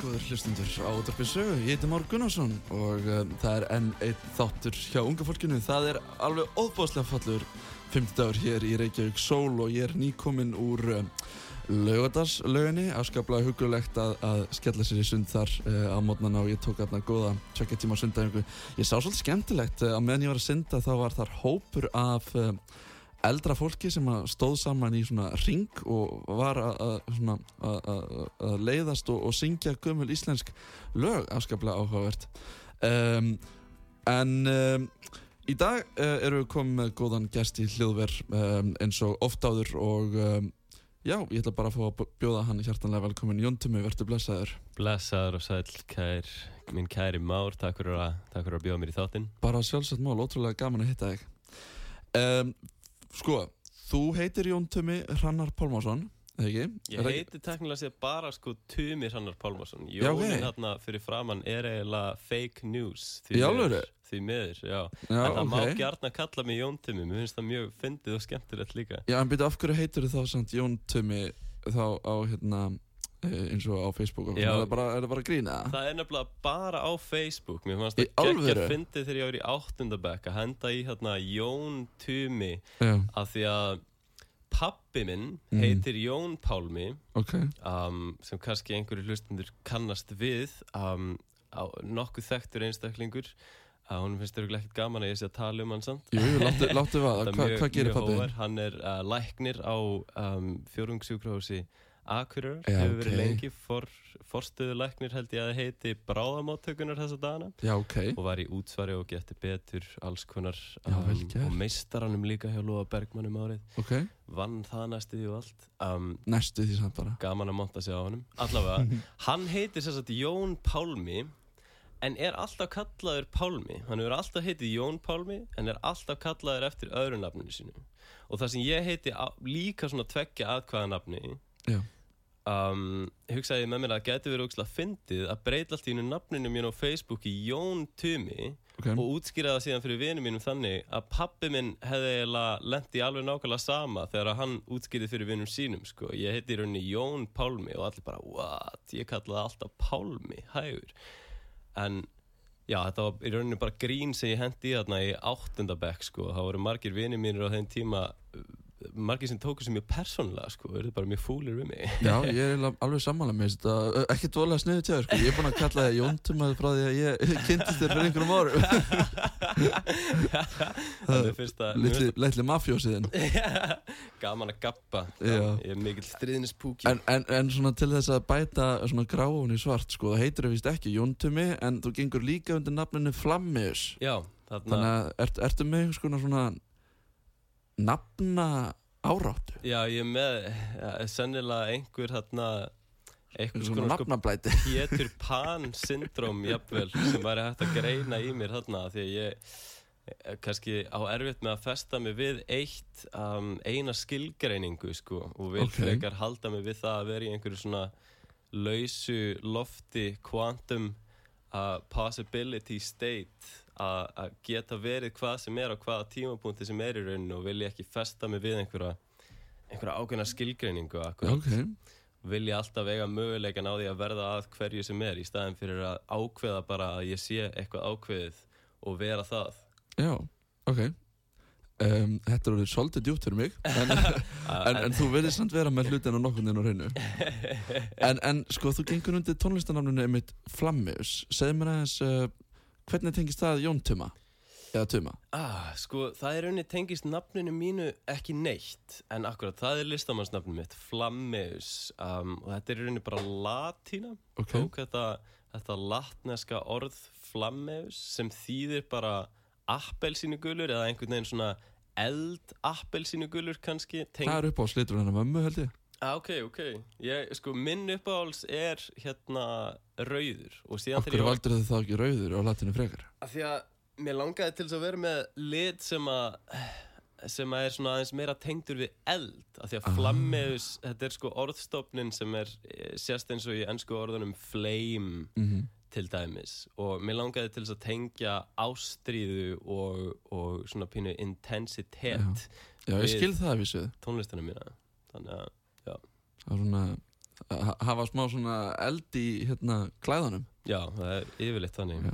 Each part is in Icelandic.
Góður hlustundur á sögu. Ég heiti Már Gunnarsson og um, það er enn eitt þáttur hjá unga fólkinu. Það er alveg óbáslega fallur 50 dagur hér í Reykjavík Sól og ég er nýkominn úr um, laugardarslauginni. Afskaplega hugulegt að, að skella sér í sund þar uh, á mótnana og ég tók aðna góða tjökja tíma á sundaðingu. Ég sá svolítið skemmtilegt uh, að meðan ég var að synda þá var þar hópur af uh, eldra fólki sem stóð saman í svona ring og var að- leiðast og, og syngja gömul íslensk lög afskaplega áhugavert. Um, en um, í dag uh, erum við komið með góðan gest í hljóðver um, eins og oft áður og já, ég ætla bara að fá að bjóða hann hjartanlega velkomin Jón Tumi, verður blessaður. Blessaður og sæl, kær, minn kæri Már, takk fyrir að, takk fyrir að bjóða mér í þáttinn. bara sjálfsagt mál, ótrúlega gaman að hitta þig. Um, sko, þú heitir Jón Tumi Hrannar Pálmásson eða ekki? Ég heiti teknilega sér bara sko Tumi Hrannar Pálmarsson. Jónin hérna fyrir framann er eiginlega fake news. því miður? Því miður, já. Já, en það má ok. gjarna kalla mig Jón Tumi, mér finnst það mjög fyndið og skemmtilegt líka. Já, en byrju, af hverju heitir þú þá samt Jón Tumi þá á hérna eins og á Facebook Já. er það bara, er það bara grína? Það er nefnilega bara á Facebook, mér fannst Í það geggja alvöru? fyndið þegar ég var í áttundabæk að henda í hérna Jón Tumi Já, af því að pappi minn Mhm. heitir Jón Pálmi ok um, sem kannski einhverju hlustundur kannast við um, á, nokkuð þekktur einstaklingur að hún finnst þér ekkert gaman að ég sé að tala um hann samt Jú, jú, láttu, láttu vaða, Það er Hva, mjög- hvað gerir mjög pabbi? hógvær. Hann er uh, læknir á um, fjórungsjúkrahúsi Akureyrar, Já, hefur verið lengi for, forstöðu læknir held ég að heiti bráðamáttökunar þessa dagana. Já, ok. Og var í útsvari og geti betur alls konar gert. og meistaranum líka hjá Lóa Bergmannum árið. Ok, vann það næstu því og allt. Um, næstu því samt bara. gaman að monta sig á honum. Allavega, hann heitir sér sagt Jón Pálmi en er alltaf kallaður Pálmi. Hann hefur alltaf heitið Jón Pálmi en er alltaf kallaður eftir öðru nafninu sínu. Og það sem ég heiti líka svona tveggja aðkvæða nafni Já, um, hugsaði ég með mér að geti verið ógslag fyndið að breyta allt í einu nafninu mín á Facebook í Jón Tumi ok og útskýra það síðan fyrir vinum mínum þannig að pappi minn hefði í alveg nákvæmlega sama þegar hann útskýrði fyrir vinum sínum sko. ég heiti í rauninni Jón Pálmi og allir bara what, ég kallaði alltaf Pálmi, hægur en Já, þetta var í rauninni bara grín sem ég hendi í þarna í áttundabekk sko. Það voru margir vinir mínir á þeim tíma margir sem tóku sem mjög persónulega sko, verður bara mjög fúlir við mig. Já, ég er alveg sammála með þetta ekki dvolega sniðu tjáður, sko. ég er búin að kalla það Jóntumaður frá því að ég kynntist þér fyrir einhverjum árum. Það er fyrsta litli mafjósiðin Gaman að gappa Já. Ég er mikill stríðnispúki. En, en, en svona til þess að bæta svona gráun í svart, sko, það heitir það vist ekki Jóntumi, en þú gengur líka undir nafninu Flammius. Já, þarna þannig að ert, ertu með svona nafna áráttu? Já, ég er með ja, sennilega einhver hérna einhver svona sko nafnablæti. Pétur Pan syndrom jafnvel sem væri hægt að greina í mér þarna því að ég eh, kannski á erfitt með að festa mig við eitt um, eina skilgreiningu sko og vil Ok. frekar halda mig við það að vera í einhverju svona lausu lofti quantum uh, possibility state að geta verið hvað sem er á hvaða tímapunkti sem er í rauninu og vil ég ekki festa mig við einhverja einhverja ákveðna skilgreiningu akkurat ok, vil ég alltaf eiga möguleikan á því að verða að hverju sem er í staðin fyrir að ákveða bara að ég sé eitthvað ákveðið og vera það. Já, ok. Um, þetta orðið svolítið djúpt fyrir mig en, en, en þú verður samt vera með hlutin á nokkurnin á hreinu. En, en sko þú gengur undir tónlistanafninu einmitt Flammius. Segð mér aðeins uh, hvernig tengist það Jón Tuma? Eða Tuma? Ah, sko það er unni tengist nafninu mínu ekki neitt en akkurat það er listamannsnafninu mitt Flammeus. Um, og þetta er unni bara latína. Ok. tók þetta, þetta latneska orð Flammeus sem þýðir bara appelsínugulur eða einhvern veginn svona eld appelsínugulur kannski það er upp á slitur hennar mömmu held ég Ah, ok, ok. Ég, sko, minn uppáhalds er hérna rauður. Og síðan okkur valdur þið þá ekki rauður á latinu frekar? Af því að mér langaði til þess að vera með lit sem að sem að er svona aðeins meira tengdur við eld. Af því að Ah. flammeus, þetta er sko orðstofnin sem er eh, sérst eins og í ennsku orðunum flame mm til dæmis. Og mér langaði til þess að tengja ástríðu og, og svona pínu intensitet já, ég skil það að vísu. tónlistina mína. Þannig að, að svona að hafa smá svona eld í hérna klæðanum já, það er yfirleitt þannig.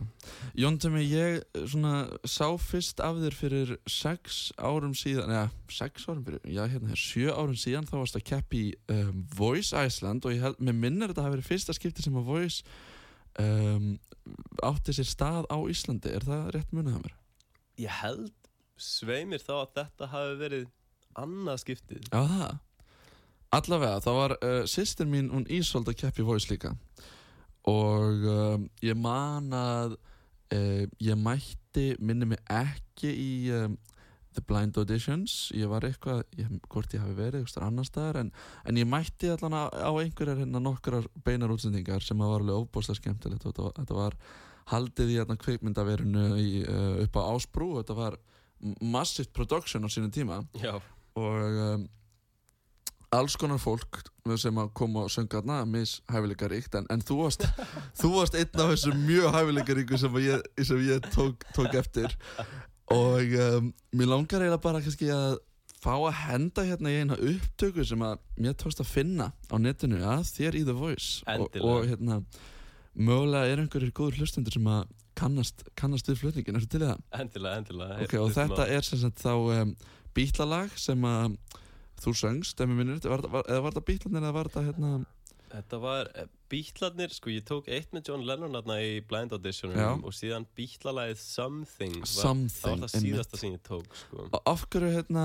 Jón Tumi, ég svona sá fyrst af þér fyrir sex árum síðan, eða sex árum fyrir, já hérna hér, sjö árum síðan þá varst að keppi í um, Voice Iceland og ég held, með minnir þetta hafi verið fyrsta skipti sem að Voice um, átti sér stað á Íslandi, er það rétt munið að mér? Ég held sveimir þá að þetta hafi verið annað skiptið. Já það Allavega, það var uh, sýstir mín, hún Ísold að keppi Voice líka. Og um, ég man að uh, ég mætti, minni mig ekki í The Blind Auditions. Ég var eitthvað, ég, hvort ég hafi verið eitthvað annar staðar, en, en ég mætti allan á, á einhverjar hérna nokkrar beinar útsendingar sem var alveg óbúslega skemmtilegt. Og þetta, þetta var haldið í hérna uh, upp á Ásbrú. Og þetta var massive production á sínum tíma. Já. og alls konar fólk sem að koma og sönga þarna mishæfileika ríkt en, en þú, varst, þú varst einn af þessum mjög hæfileika ríku sem ég, sem ég tók, tók eftir og um, mér langar eiginlega bara kannski að fá að henda hérna í eina upptöku sem að mér tókst að finna á netinu að þér í The Voice og, Endilega. og hérna mögulega er einhverjir góður hlustundur sem að kannast, kannast við flutningin, er til í það? Endilega, endilega. Ok, og þetta er sem sagt þá um, bítlalag sem að þú söngst, ef mér minnir, var, eða var þetta bítlanir eða var þetta hérna Þetta var eh, Bítlarnir, sko ég tók eitt með John Lennon hérna í Blind Auditionum Já. og síðan Bítlalagið Something var, Something, Það var það síðasta sem ég tók, sko Og af hverju hérna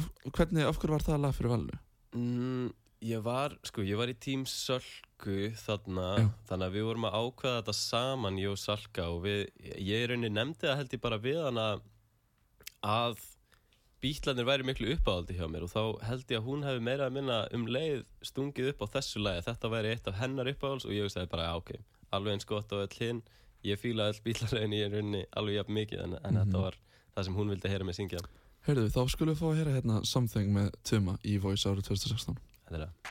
af, hvernig, af hverju var það lag fyrir valinu? mm, Ég var, sko, ég var í tím Sölku þarna Já. Þannig að við vorum að ákveða þetta saman, ég og Salka og við, ég í rauninni nefndi það held ég bara við hana að bítlarnir væri miklu uppáhaldi hjá mér og þá held ég að hún hefði meira að minna um leið stungið upp á þessu lagi. Þetta væri eitt af hennar uppáhalds og ég sagði bara, já ok, alveg eins gott og öll hinn ég fíla all bítlarlegin í rauninni alveg jafn mikið en, en þetta var það sem hún vildi heyra mig syngja. Heyrðu, þá skulum við fá að heyra hérna Something með Tuma í Voice árið 2016 Þetta er það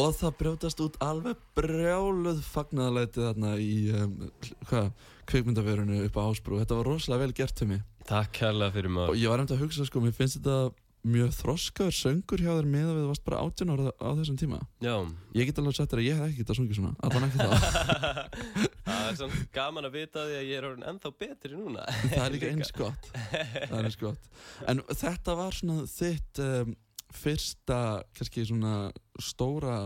Og það brjótast út alveg brjáluð fagnaðalæti þarna í um, hvað, kvikmyndaverunu upp á Ásbrú. Þetta var rosalega vel gert til mig Takk kærlega fyrir Og maður ég var hefndi að hugsa sko, mér finnst þetta mjög þroskaður söngur hjá þér með að við varst bara 18 ára á þessum tíma. Já. Ég get alveg sagt þér að ég hef ekki getað sungið svona Allan ekki það Það er svona gaman að vita því að ég er orðin ennþá betri núna. Það er líka eins gott. Það er eins gott. En þetta var svona þitt um, fyrsta, kannski svona stóra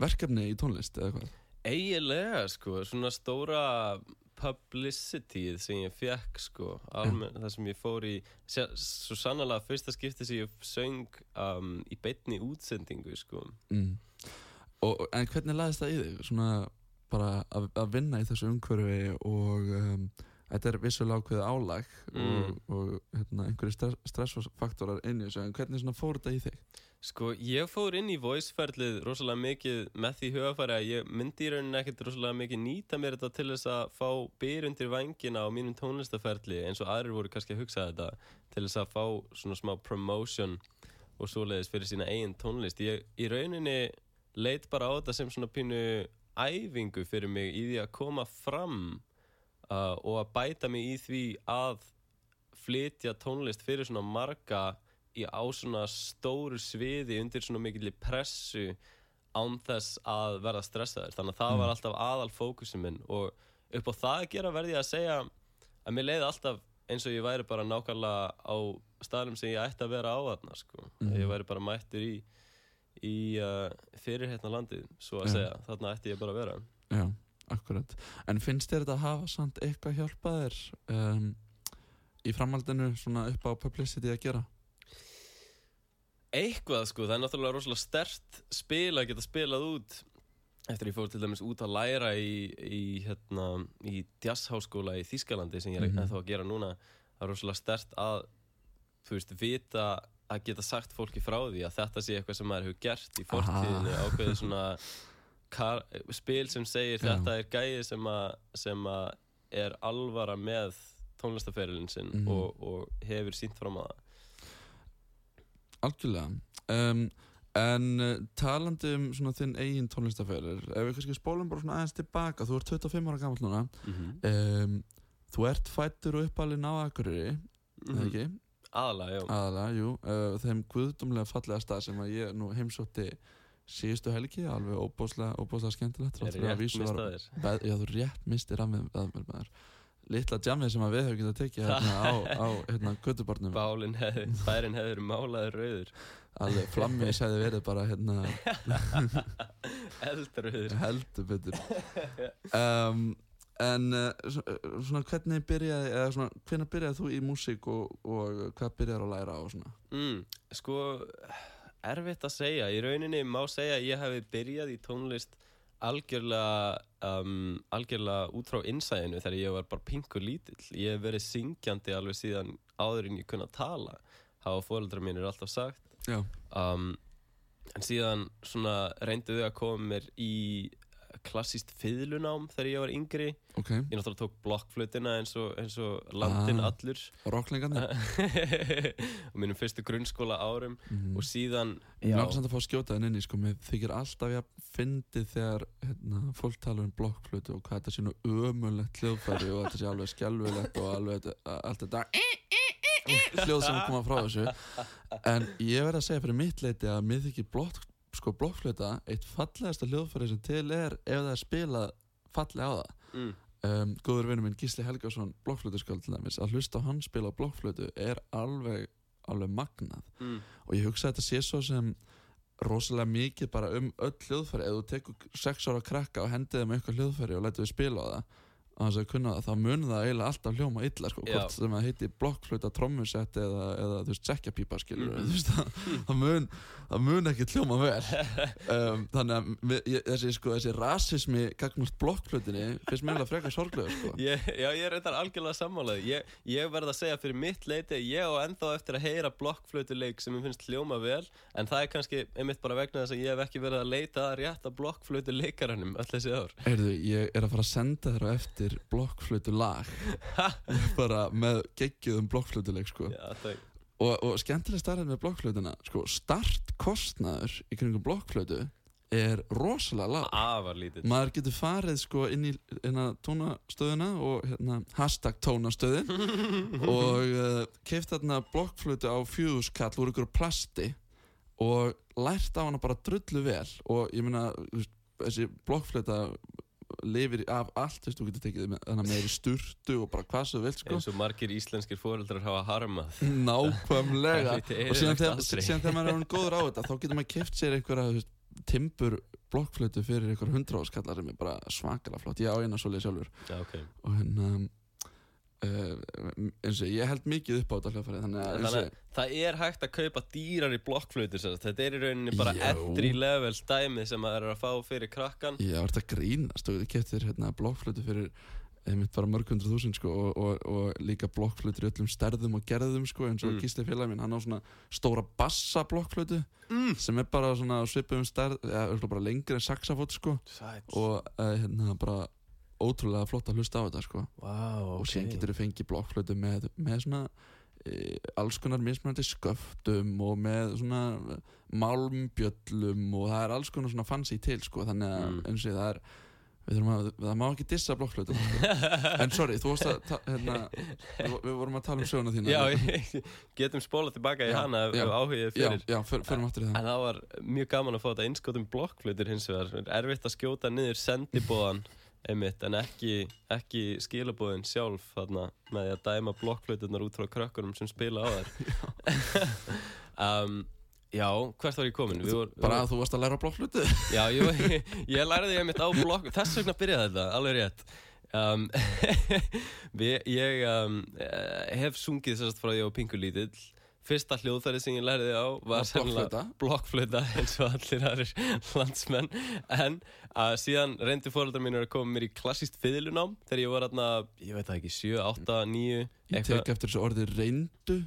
verkefni í tónlist eða hvað Eiginlega sko, svona stóra publicityð sem ég fekk sko almenn, það sem ég fór í svo sannlega fyrsta skipti sem ég söng um, í beinni útsendingu sko mm. og, En hvernig laðist það í þig? Svona bara að, að vinna í þessu umhverfi og um, þetta er vissulega ákveðið álag Mm. og, og hérna, einhverju stress, stressfaktorar inn í þessu en hvernig fór þetta í þig? Sko, ég fór inn í voiceferlið rosalega mikið með því hugafæri að ég myndi í rauninni ekkert rosalega mikið nýta mér þetta til þess að fá byr undir vængina á mínum tónlistaferli eins og aðrir voru kannski að hugsa þetta til þess að fá svona smá promotion og svoleiðis fyrir sína eigin tónlist. Ég í rauninni leit bara á þetta sem svona pínu æfingu fyrir mig í því að koma fram uh, og að bæta mig í því að flytja tónlist fyrir svona marga í á svona stóru sviði undir svona mikilli pressu án þess að verða stressaður. Þannig að það var alltaf aðal fókusin minn. Og upp á það að gera verði ég að segja að mér leiði alltaf eins og ég væri bara nákvæmlega á staðnum sem ég ætti að vera á þarna sko. ég væri bara mættur í í uh, fyrirheitna landið svo að segja, þarna ætti ég bara að vera. Já, akkurat En finnst þér þetta að hafa samt eitthvað hjálpað þér um, í framhaldinu svona upp á publicity að gera? Eitthvað sko, það er náttúrulega rosalega stert spil að geta spilað út eftir ég fór til dæmis út að læra í, í, hérna, í jazzháskóla í Þýskalandi sem ég er Mhm. ennþá að gera núna það er rosalega stert að þú veist, vita að geta sagt fólki frá því að þetta sé eitthvað sem maður hefur gert í fortíðinni ákveðið svona spil sem segir Já. þetta er gæði sem að, sem að er alvara með tónlistaferilin sinn Mhm. og, og hefur sínt fram að það Algjörlega um, En uh, talandi um svona þinn eigin tónlistaferir Ef við kannski spólum bara svona aðeins tilbaka Þú ert 25 ára gammal núna um, Þú ert fættur og uppalinn á Akureyri mm Mhm. ekki? Aðalega, já Aðalega, jú uh, Þeim guðdumlega fallega stað sem að ég nú heimsótti síðustu helgi alveg óbúslega, skemmtilegt Er að rétt var- mistaðir Veð, já, þú rétt mistir að með, að Litla djamið sem að við hefum getað tekið hérna á, á hérna, göttubarnum Bálinn hefði, bærin verið málaður rauður. Alveg flammi hefði verið bara hérna. Eldrauður. Heldur betur. Um, En svo- svona hvernig byrjaði eða svona hvernig byrjaði þú í músík og, og hvað byrjaði að læra á svona? Mm, Sko, erfitt að segja. Í rauninni má segja að ég hefði byrjað í tónlist algjörlega um, algjörlega út frá innsæðinu þegar ég var bara pinkur lítill. Ég hef verið syngjandi alveg síðan áður en ég kunna tala hafa fóreldrar mínir alltaf sagt. Um, en síðan þau að koma mér í klassíst fiðlunám þegar ég var yngri. Ok, ég náttúrulega tók blokkflutina eins og, eins og landin Ah. allur. Rocklingarnir? Og mínum fyrstu grunnskóla árum. Mm. og síðan samt að fá skjótaðin inn í sko, mér þykir alltaf ég fyndið þegar hérna, fólk tala um blokkflötu og hvað þetta sé nú ömulegt hljóðfæri og þetta sé alveg skjálfilegt og alveg allt þetta hljóð sem koma frá þessu. En ég verð að segja fyrir mitt leiti að mér þykir blokk, sko, blokkflöta eitt fallegasta hljóðfæri sem til er ef það er spilað fallega á það. Mm, um, góður vinur minn Gísli Helgason blokkflötuskald til dæmis að hlusta á hann spila blokkflötu er alveg, alveg magnað. Mm, og ég hugsa að þetta sé svo sem rosalega mikið bara um öll hljóðfæri. Ef þú tekur sex ára krakka og hendið þeim eitthvað hljóðfæri og lætur við spila á það að kunna þá mun það eiginlega alltaf hljóma illa sko, hvort sem það heiti blokkflöta trommusett eða, eða þú veist, sekkjapípa skilur Mhm. þú veist, það, það mun það mun ekki hljóma vel um, þannig að við, ég, þessi, sko, þessi rasismi gagnast blokkflötinni finnst mér alveg frekar sorglega sko. ég, já, ég er reyndar algjörlega sammálaði ég, ég verð að segja fyrir mitt leiti að ég á ennþá eftir að heyra blokkflötuleik sem ég finnst hljóma vel en það er kannski einmitt bara vegna þess að ég hef ekki verið að leita að rétta blokkflötuleikarannum öll þessi ár Heyrðu, ég er að fara að senda þér á eftir blokkflötu lag bara með geggjuðum blokkflötuleik sko. og, og skemmtileg starrið með blokkflötuna sko, startkostnaður í kringum blokkflötu er rosalega lítið maður getur farið sko inn í hérna, tónastöðuna og hérna, hashtag tónastöðin og uh, keift þarna blokkflötu á fjúðuskall úr ykkur plasti og lært á hana bara drullu vel. Og ég veist, þessi blokkflöta lifir af allt, þú veist, þú getur tekið með, hana með í sturtu og bara hvað svo vilt sko. Eins og margir íslenskir foreldrar hafa harmað. Nákvæmlega. Og síðan þegar, maður er góður á þetta þá getur maður keift sér einhverja timbur blokkflötu fyrir einhver hundra áskallar sem er bara svakalega flott. Ég á eina svolítið sjálfur. Já, ok. Og hérna uh, eins og ég held mikið upp á þetta hljóðfærið þannig að Þannig að það er hægt að kaupa dýrar í sagt. Þetta er í rauninni bara entry level dæmi sem maður er að fá fyrir krakkan ég var þetta að grínast og þið keftir hérna blokkflötu fyrir einmitt bara mörg hundru þúsund sko og, og, og líka blokkflötur í öllum stærðum og gerðum sko eins og Mm. Gísli félag minn hann á svona stóra bassa blokkflötu mm. sem er bara svona svipum stærð ja, bara lengri en saxafót sko og uh, hérna bara ótrúlega flott að hlusta á þetta sko. Vá, og síðan getur þú fengið blokkflötu með, með svona e, alls konar mismunandi sköftum og með svona málmbjöllum og það er alls konar svona fancy til sko. Þannig að Mm. eins og það er við þurfum að, það má ekki dissa blokkflötum sko. en sorry, þú varst að ta- hérna, við, vorum að tala um söguna þína. Já, getum spólað tilbaka í Já, hana já, áhugið já, fyrir. það. En það var mjög gaman að fá þetta innskotum blokkflutur hins vegar. Erfitt að skjóta niður sendibóðan einmitt en ekki, ekki skilabóðin sjálf þarna með því að dæma blokkfluturnar út frá krökkunum sem spila á þær. Um, Já, hvert var ég komin? Við vor, bara að þú varst að læra blokkflötu Já, ég, ég ég mitt á blokk Þess vegna byrjaði þetta, alveg rétt. Um, Ég um, eh, hef sungið sérst frá því á Pingu lítill Fyrsta hljóðfæri sem ég lærði á var blokkflauta? blokkflöta eins og allir aðrir landsmenn. En að síðan reyndi fóreldrar mínir að koma mér í klassíst fiðlunám þegar ég var aðna, ég veit ekki, 7, 8, 9 ég tek eftir þessu orði reyndu.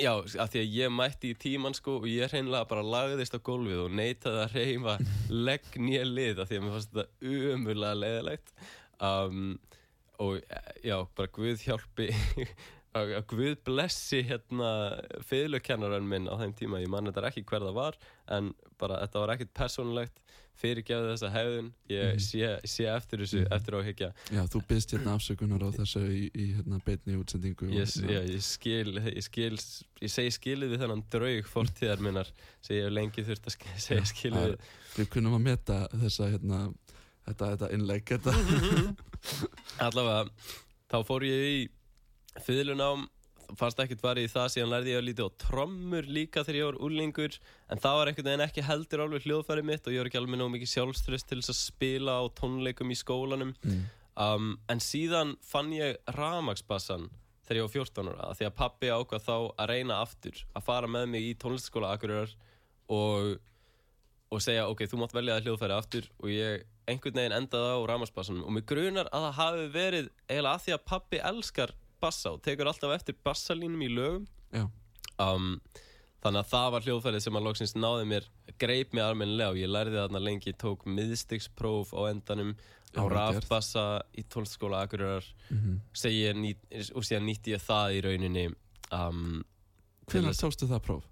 Já, af því að ég mætti í tíman sko og ég hreinlega bara lagðist á gólfið og neitaði að reyfa legg nýja lið af því að mér fannst þetta umurlega leiðilegt. Um, og já, bara Guð hjálpi að Guð blessi hérna fiðlukennaran minn á þeim tíma. Ég man þetta ekki hver það var en bara þetta var ekkert persónulegt fyrirgefði þessa hefðun ég sé, sé eftir þessu, eftir áhyggja. Já, þú byggst hérna afsökunar á þessu í, í hérna beinni útsendingu og Ég, hérna- já, ég skil, ég skil ég segi skilið við þennan draug fortíðar minnar sem ég hef lengi þurft að segja skilið við. við kunnum að meta þessa hérna, þetta, þetta þetta. Allavega, þá fór ég í fiðlunám fannst ekkert farið í það, síðan lærði ég að lítið á trommur líka þegar ég var úlingur en það var einhvern veginn ekki heldur alveg hljóðfæri mitt og ég var ekki alveg nóg mikið sjálfströst til þess að spila á tónleikum í skólanum mm. um, en síðan fann ég ramagsbassan þegar ég var 14 ára því að pappi ákvað þá að reyna aftur að fara með mig í tónlistaskóla Akureyrar og, og segja ok, þú mátt velja að hljóðfæri aftur og ég einhvern veginn endaði á ramagsbassanum og mig grunar að það hafi verið eiginlega að því að pappi elskar bassa og tekur alltaf eftir bassalínum í lögum. Um, þannig að það var hljóðfærið sem að loksins náði mér greip mig almennilega og ég lærði þarna lengi tók miðstigspróf á endanum á rafbassa í tónlistaskóla Akureyrar. Mm ég nýt, og síðan nýtti ég það í rauninni um, hvernig tókstu það próf?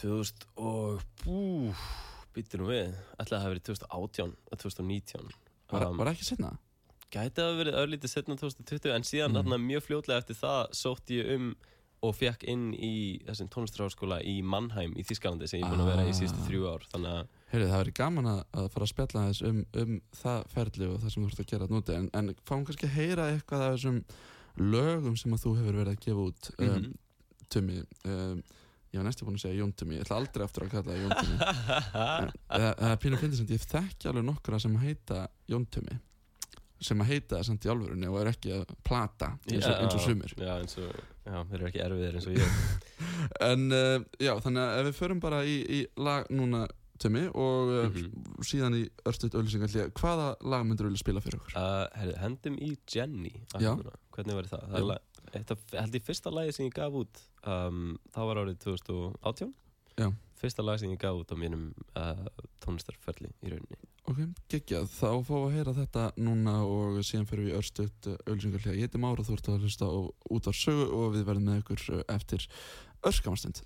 2000 og bú, býttu nú við. Ætlaði að það hafi verið 2018 og 2019 Var, Um, var ekki setna? Gæti að verið örlítið setna 2020 en síðan Mm. þarna mjög fljótlega eftir það sótti ég um og fekk inn í þessum tónlistarháskóla í Mannheim í Þískalandi sem ég búin að vera í síðustu Ah. þrjú ár þannig að Heyrðu, það verið gaman að, að fara að spjalla þess um, um það ferli og það sem þú ert að gera núti en, en fáum kannski að heyra eitthvað af þessum lögum sem að þú hefur verið að gefa út um, Mhm. Tumi um, ég var næstu búin að segja Jón Tumi ég ætla aldrei aftur að kalla það Jón Tumi það er pínu fyndið sem ég þekki alveg nokkura sem heita Jón Tumi sem að heita það samt í alvörunni og er ekki að plata eins og, eins og sumir Já, eins og, já, þeir eru ekki erfiðir eins og ég En uh, já, þannig að ef við förum bara í, í lag núna Tumi og uh, Mhm. síðan í örstuðt auðlýsingar hvaða lag myndur þú vilja spila fyrir okkur? uh, herri, Hendum í Jenny. Hvernig var það? það er af, held ég fyrsta lagi sem ég gaf út um, Það var árið 2018 Já. Fyrsta lag sem ég gaf út á mínum uh, tónlistarferli í rauninni. Ok, geggjað, þá fáum við að heyra þetta núna og síðan fyrir við örstuðt auðlýsingar Ég heiti Mára, ert að hlusta út á sögu og við verðum með ykkur uh, eftir örskamastund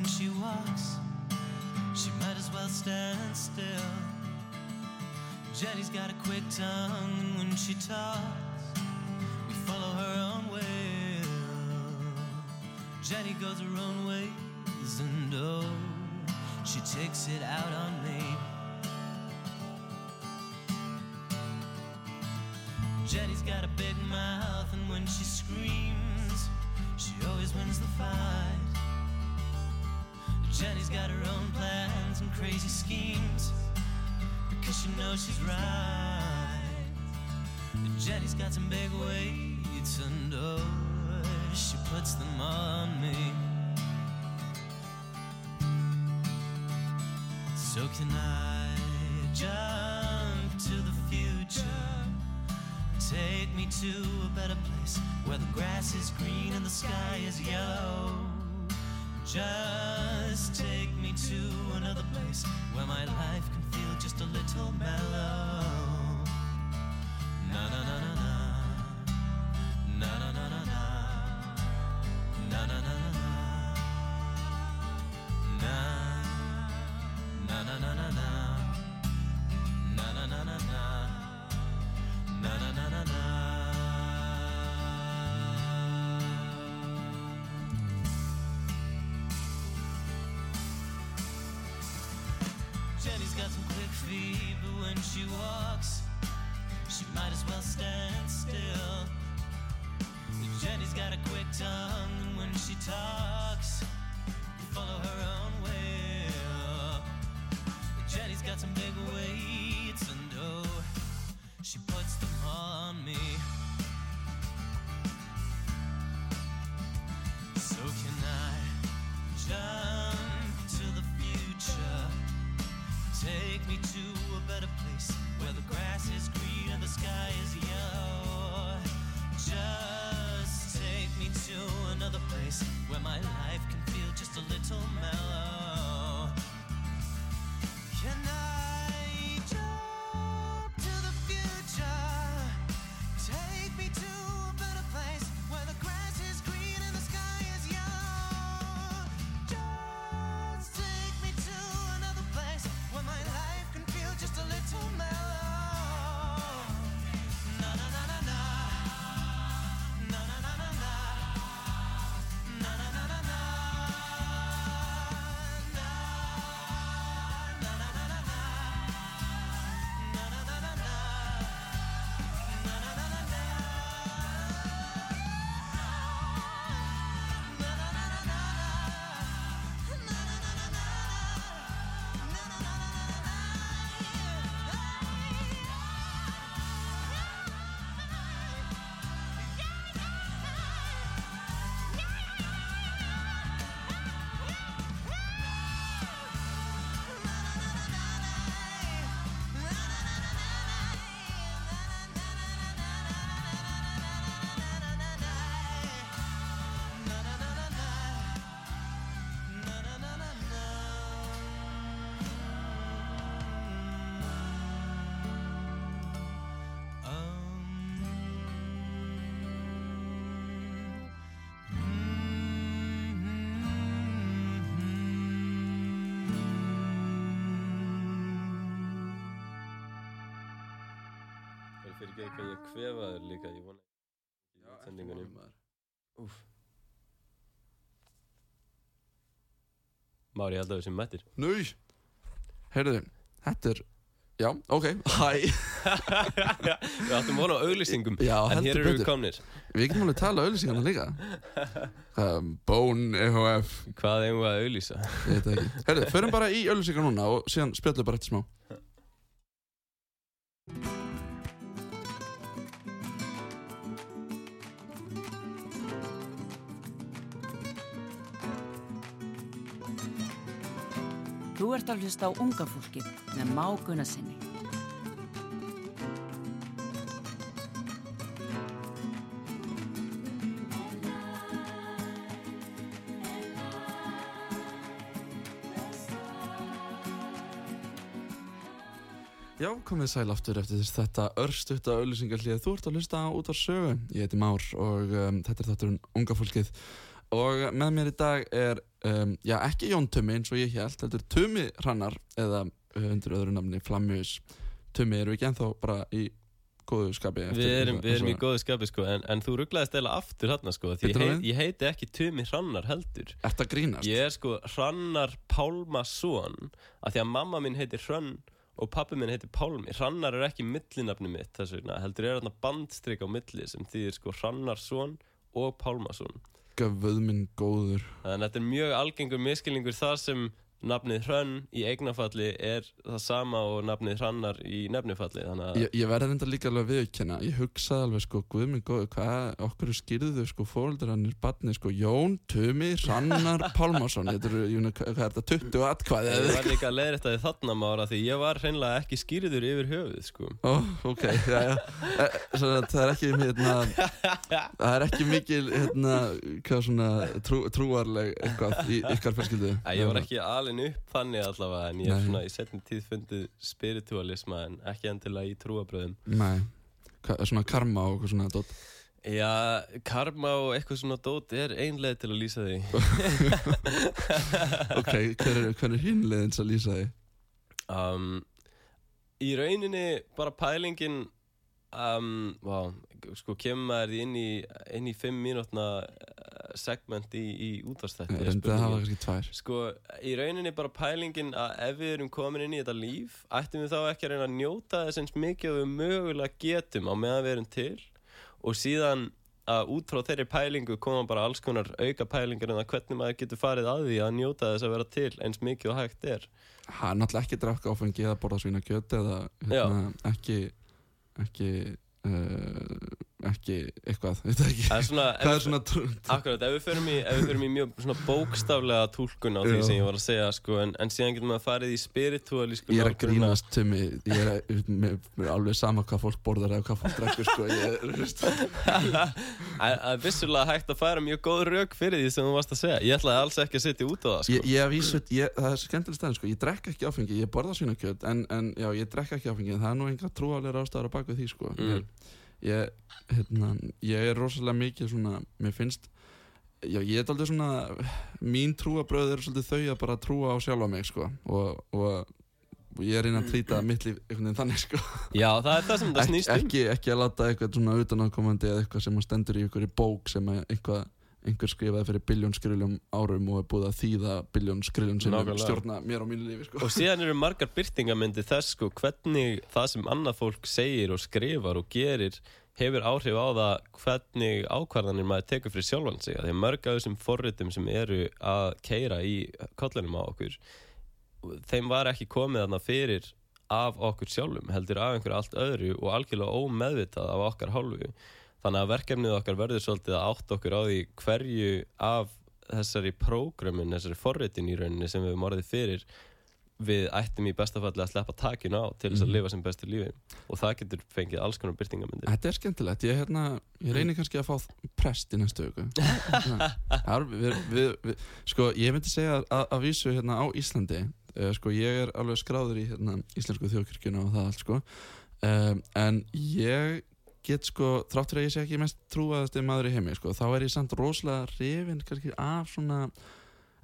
when she walks, she might as well stand still. Jenny's got a quick tongue, and when she talks, we follow her own will. Jenny goes her own ways, and oh, she takes it out on me. Jenny's got a big mouth, and when she screams, she always wins the fight. Jenny's got her own plans and crazy schemes because she knows she's right. Jenny's got some big weights, and oh, she puts them on me. So can I jump to the future? Take me to a better place where the grass is green and the sky is yellow. Just take me to another place where my life can feel just a little mellow. Take me to a better place where the grass is green and the sky is yellow. Just take me to another place where my life can feel just a little mellow. Það eitthvað ég kvefaður líka, ég vona ekki í útsendingunum. Úf. Mári, ég held að við sem mættir. Núi Heyrðu, þetta er Já, ok, hæ Við áttum vona á auglýsingum, Já, en hér eru við komnir. Við getum alveg tala auðlýsingarna líka um, Bone EHF Hvað eigum við að auglýsa? Það Heyrðu, förum bara í auðlýsingar núna og síðan spjallum bara eftir smá ert að hlusta á unga fólkið með máguna sinni. Já, komið sæl aftur eftir þetta örstutta auðlýsingarlið Þú ert að hlusta út á sögu. Ég heiti Már og um, þetta er þátturinn unga fólkið og með mér í dag er um, já, ekki Jón Tumi eins og ég held heldur Tumi Hrannar eða uh, undir öðru namni Flammius Tumi. Eru ekki ennþá bara í góðu skapi Við erum, við erum í góðu skapi sko en, en þú rugglaðist eða aftur hérna sko Því ég, heit, ég heiti ekki Tumi Hrannar heldur. Að grínast? Ég er sko Hrannar Pálmason af því að mamma mín heitir Hrönn og pappi minn heitir Pálmi. Hrannar er ekki millinafni mitt þess vegna heldur er þarna bandstrik á milli sem þýðir sko Hrannarsson og Pálmason Göfuð minn góður. Þannig að þetta er mjög algengur miskilningur þar sem nafnið Hrönn í eignafalli er það sama og nafnið Hrannar í nefnifalli Þannig að Ég, ég verði reynda líka alveg að viðkjanna Ég hugsaði alveg sko, guð minn góður Hvað, okkur skýrðu sko fóröldur hann er barni sko, Jón, Tumi, Rannar Pálmason Þetta eru, ég meina, hvað hvað er þetta, 20 atkvæði ég var líka að leiðrætta því þarna mára því ég var hreinlega ekki skýrður yfir höfuð sko. Ó, ok, já, já. Eh, Svo að það er ekki hérna, Það er ekki mikil hérna, hvað svona trú, trúarleg eitthvað í ykkar alin upp þannig allavega en ég hef Nei. svona í setni tíð fundið spiritualisma en ekki endilega í trúabröðum Nei, hvað, svona karma og eitthvað svona dót Já, karma og eitthvað svona dót er einlega til að lýsa því Ok, hver er, hver er hinleiðins að lýsa því? um, Í rauninni bara pælingin um, vá, sko kemur maður inn í inn í fimm mínútna segment í, í útvarstætti Reyndi að hafa spurningin. kannski tvær. Sko, í rauninni bara pælingin að ef við erum komin inn í þetta líf ættum við þá ekki að reyna að njóta þess eins mikið og við mögulega getum á meðan við erum til? Og síðan að út frá þeirri pælingu koma bara alls konar auka pælingar en að hvernig maður getur farið að því að njóta þess að vera til eins mikið og hægt er. Það er náttúrulega ekki drakka áfengi eða borða svína kjöt eða hérna, ekki ekki uh, ekki eitthvað, það ekki Það er svona, Hvað er svona akkurat, ef við förum í, við förum í mjög bókstaflega túlkun á því Já. sem ég var að segja sko, en, en síðan getur maður farið í spiritualísku Ég er að grínast til mig Ég er, að, mér, mér er alveg sama hvað fólk borðar eða hvað fólk drekkur sko. Það er vissulega hægt að færa mjög góð rauk fyrir því sem þú varst að segja Ég ætlaði alls ekki að setja út á það sko. ég, ég, vísu, ég, Það er skemmtileg stæðin sko. Ég drekk ekki áfengi, ég borða svína kjöt en, en já, ég drekk ekki áfengi en það er nú einhver trúalega ástæður á baku því sko. Mm. Ég, hérna, ég er rosalega mikið svona Mér finnst Já, ég er aldrei svona Mín trúabröð er svolítið þau að bara trúa á sjálfa mig sko. og, og og ég er reyna að trýta mitt líf einhvern veginn þannig sko. Já, það er það sem það snýst um ekki, ekki að láta eitthvað svona utanákomandi eða eitthvað sem að stendur í einhverju bók sem að einhvað, einhver skrifaði fyrir biljón skriljum árum og er búið að þýða biljón skriljum sem Nákvæmlega. stjórna mér á mínu lífi sko. Og síðan eru margar byrtingamyndi þess sko, hvernig það sem annað fólk segir og skrifar og gerir hefur áhrif á það hvernig ákvarðanir maður tekur fyrir sjálfan sig því mörg af þessum forritum sem eru að keira í kollinum á okkur þeim var ekki komið þarna fyrir af okkur sjálfum heldur af einhverju allt öðru og algjörlega ómeðvitað af okkar hálfu þannig að verkefnið okkar verður svolítið að átt okkur á því hverju af þessari prógrömmin, þessari forritin í rauninni sem við höfum orðið fyrir við ættum í bestafalli að sleppa takinu á til þess að Mhm. lifa sem bestu lífi. Og það getur fengið alls konar byrtingamyndir Þetta er skemmtilegt, ég, hérna, ég reynir kannski að fá prest í næstu viku. Hérna, Sko, ég myndi segja að, að vísu hérna á Íslandi uh, Sko, ég er alveg skráður í hérna, íslensku þjóðkirkjuna og það allt sko. Um, En ég get sko, þráttur að ég sé ekki mest trúaðasti maður í heimi sko, þá er ég samt rosalega rifin kannski af svona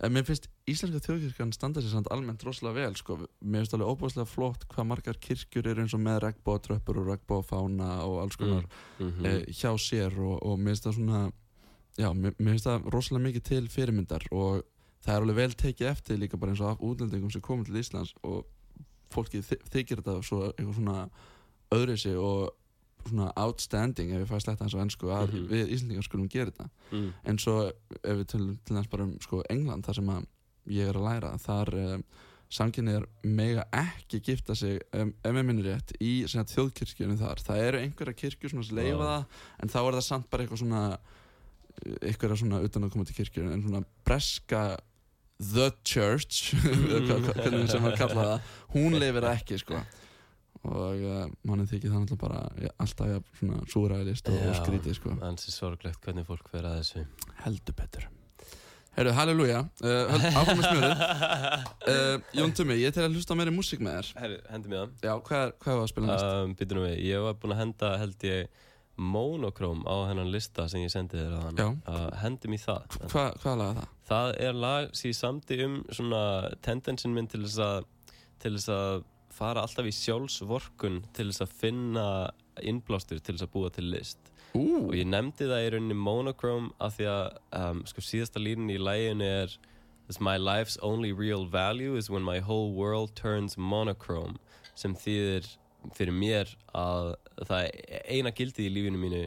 En mér finnst íslenska þjóðkirkjan standa sér samt almennt rosalega vel sko. Mér finnst alveg óbúslega flott hvað margar kirkjur eru eins og með regnbóðtröppur og regnbóðfána og alls konar mm mm. eh, hjá sér og, og mér finnst það svona já, mér, mér finnst það rosalega mikið til fyrirmyndar og það er alveg vel tekið eftir líka bara eins og af útlendingum sem komið til Íslands og fólki þykir þetta svo eitthvað svona öðrisi og svona outstanding ef ég fæ sletta eins og ennsku að Mhm. við Íslandingar skulum gera þetta mm. en svo ef við til, til næst bara um sko, England þar sem ég er að læra þar um, samkynniðar mega ekki gifta sig um, ef mér minnir rétt í þjóðkirkjunum þar það eru einhverja kirkjur sem leifa það en þá er það samt bara eitthvað svona einhverja svona utan að koma til kirkjur en svona breska the church hvernig sem maður kalla það hún leifir ekki sko og uh, manni þykir það náttúrulega bara ja, alltaf ja, svona súræðilist og, og Já. skrítið sko Ansi sorglegt hvernig fólk fer að þessu heldur betur Herru, halleluja, uh, áfram með smjörið uh, Jón Tumi, ég til að hlusta á meiri músík með þér Herri, hendi mér það Já, hvað, er- hvað var að spila næst? um, Býtum við, ég var búinn að henda held ég Monochrome á hennan lista sem ég sendi þér að Já. hann uh, Hendum í það Hva, hvað laga það? Það er lag sem ég samdi um svona tendensin minn til þess að til þess að fara alltaf í sjálfsvorkun til þess að finna innblástur til þess að búa til list. Ú, og ég nefndi það í rauninni monochrome af því að um, sko síðasta línin í læginu er my life's only real value is when my whole world turns monochrome sem þýðir fyrir mér að það eina gildið í lífinu mínu